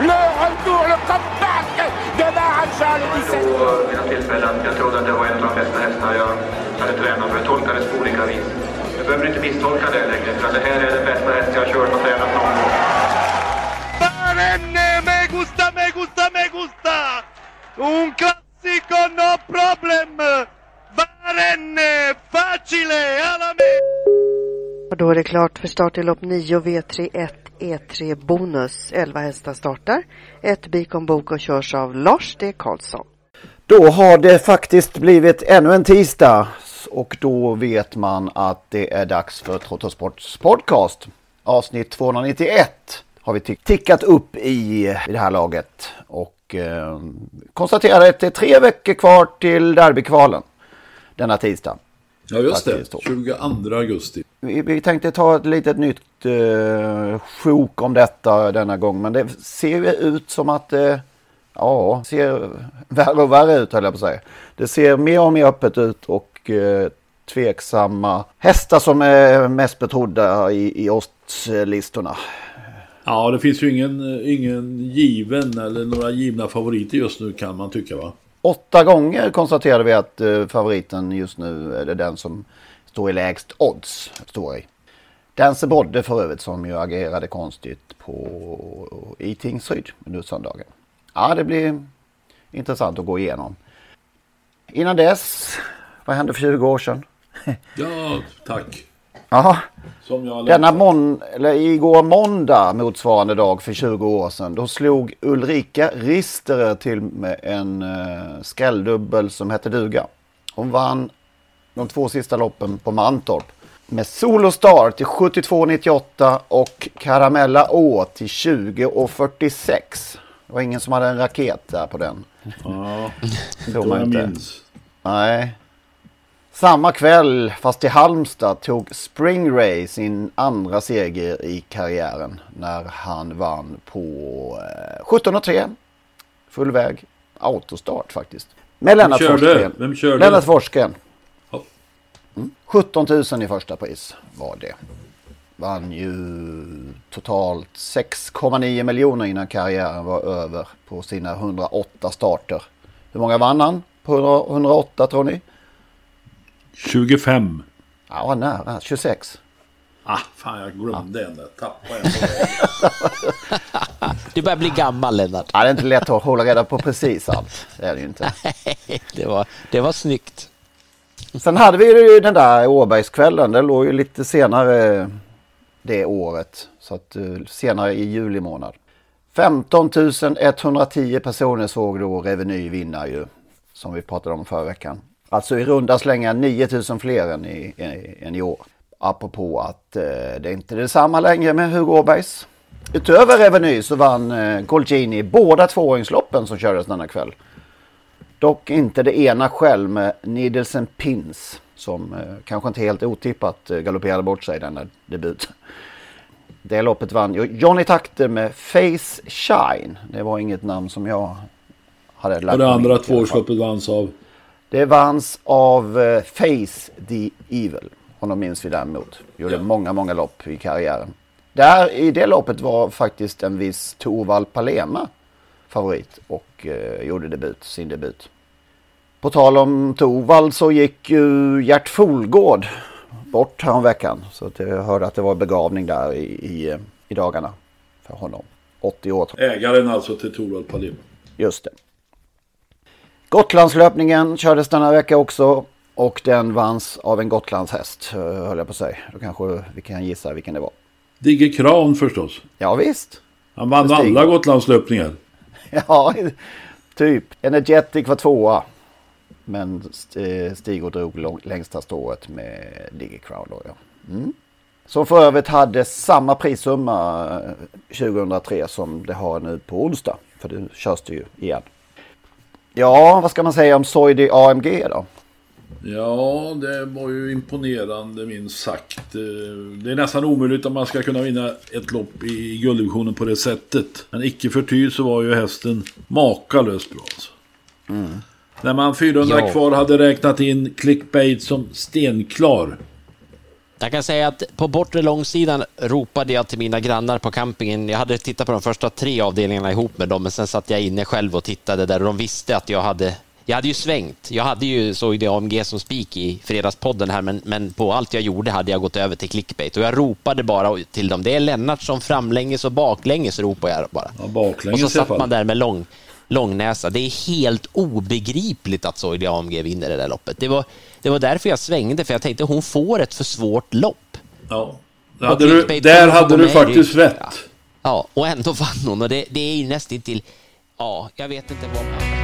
Le retour, le comeback de Maharaja le 17 vid några tillfällen. Jag trodde att det var en av de bästa hästar jag hade tränat för jag tolkade det på olika vis. Du behöver inte misstolka det längre för det här är den bästa häst jag har kört och tränat någon gång. Barenne, me gusta, me gusta, me gusta! Un classico, no problem! Barenne, facile, alla me! Och då är det klart för start i lopp 9 V31 E3 Bonus. 11 hästar startar. Ett Bikon och körs av Lars D. Karlsson. Då har det faktiskt blivit ännu en tisdag och då vet man att det är dags för Trottosports podcast. Avsnitt 291 har vi tickat upp i, i det här laget och eh, konstaterar att det är tre veckor kvar till derbykvalen denna tisdag. Ja just det, 22 augusti. Vi, vi tänkte ta ett litet nytt eh, sjok om detta denna gång men det ser ju ut som att det ja, ser värre och värre ut höll jag på att säga. Det ser mer och mer öppet ut och eh, tveksamma hästar som är mest betrodda i, i oddslistorna. Ja, det finns ju ingen, ingen given eller några givna favoriter just nu kan man tycka va? Åtta gånger konstaterade vi att eh, favoriten just nu eh, är den som står i lägst odds. Står i. Dance Bodde för övrigt som ju agerade konstigt på, i Tingsryd under söndagen. Ja, det blir intressant att gå igenom. Innan dess, vad hände för 20 år sedan? ja, tack. Ja, denna mon eller igår måndag motsvarande dag för 20 år sedan. Då slog Ulrika Risterer till med en uh, skrälldubbel som hette duga. Hon vann de två sista loppen på Mantorp. Med Solo Star till 72,98 och Karamella Å till 20,46. Det var ingen som hade en raket där på den. Ja, det man jag inte. minns. Nej. Samma kväll, fast i Halmstad, tog Spring Ray sin andra seger i karriären när han vann på eh, 17.3. Full väg. Autostart faktiskt. Med Lennart Forsgren. Vem körde? Lennart Forsgren. Mm. 17 000 i första pris var det. Vann ju totalt 6,9 miljoner innan karriären var över på sina 108 starter. Hur många vann han på 108 tror ni? 25. Ja, nära. 26. Ah, fan jag glömde ja. en där. Tappade en. du börjar bli gammal Lennart. Ja, det är inte lätt att hålla reda på precis allt. Det är det ju inte. det, var, det var snyggt. Sen hade vi ju den där Åbergskvällen. Den låg ju lite senare det året. Så att senare i juli månad. 15 110 personer såg då Reveny vinna ju. Som vi pratade om förra veckan. Alltså i runda slängar 9000 fler än i, än i år. Apropå att eh, det är inte är detsamma längre med Hugo Åbergs. Utöver Reveny så vann eh, Golgini båda tvååringsloppen som kördes denna kväll. Dock inte det ena själv med and Pins som eh, kanske inte helt otippat eh, galopperade bort sig i denna debut. Det loppet vann Johnny Takter med Face Shine. Det var inget namn som jag hade lärt mig. Och det andra tvåårsloppet vanns av? Det vanns av uh, Face the Evil. Honom minns vi däremot. Gjorde ja. många, många lopp i karriären. Där i det loppet var faktiskt en viss Torvald Palema favorit och uh, gjorde debut, sin debut. På tal om Torvald så gick ju Gert Folgård bort häromveckan. Så att jag hörde att det var begravning där i, i, i dagarna för honom. 80 år. Ägaren alltså till Torvald Palin. Just det. Gotlandslöpningen kördes denna vecka också. Och den vanns av en Gotlandshäst, eh, höll jag på att säga. Då kanske vi kan gissa vilken det var. Digge Kran förstås. Ja visst. Han vann alla Gotlandslöpningar. Ja, typ. Energetic var tvåa. Men Stig drog lång, längsta strået med Diggy Crown då, ja. Mm. Som för övrigt hade samma prissumma 2003 eh, som det har nu på onsdag. För det körs det ju igen. Ja, vad ska man säga om Soidi AMG då? Ja, det var ju imponerande minst sagt. Eh, det är nästan omöjligt om man ska kunna vinna ett lopp i gulddivisionen på det sättet. Men icke förty så var ju hästen makalöst bra. Alltså. Mm. När man 400 ja. kvar hade räknat in clickbait som stenklar. Jag kan säga att på bortre långsidan ropade jag till mina grannar på campingen. Jag hade tittat på de första tre avdelningarna ihop med dem, men sen satt jag inne själv och tittade där och de visste att jag hade jag hade ju svängt. Jag hade ju såg det AMG som spik i fredagspodden här, men, men på allt jag gjorde hade jag gått över till clickbait och jag ropade bara till dem. Det är Lennart som framlänges och baklänges ropar jag bara. Ja, baklänges och så satt man där med lång, långnäsa. Det är helt obegripligt att Soidi AMG vinner det där loppet. Det var, det var därför jag svängde, för jag tänkte hon får ett för svårt lopp. Ja, hade du, där hade du faktiskt rätt. Ja. ja, och ändå vann hon och det, det är ju nästan till, ja, jag vet inte vad man...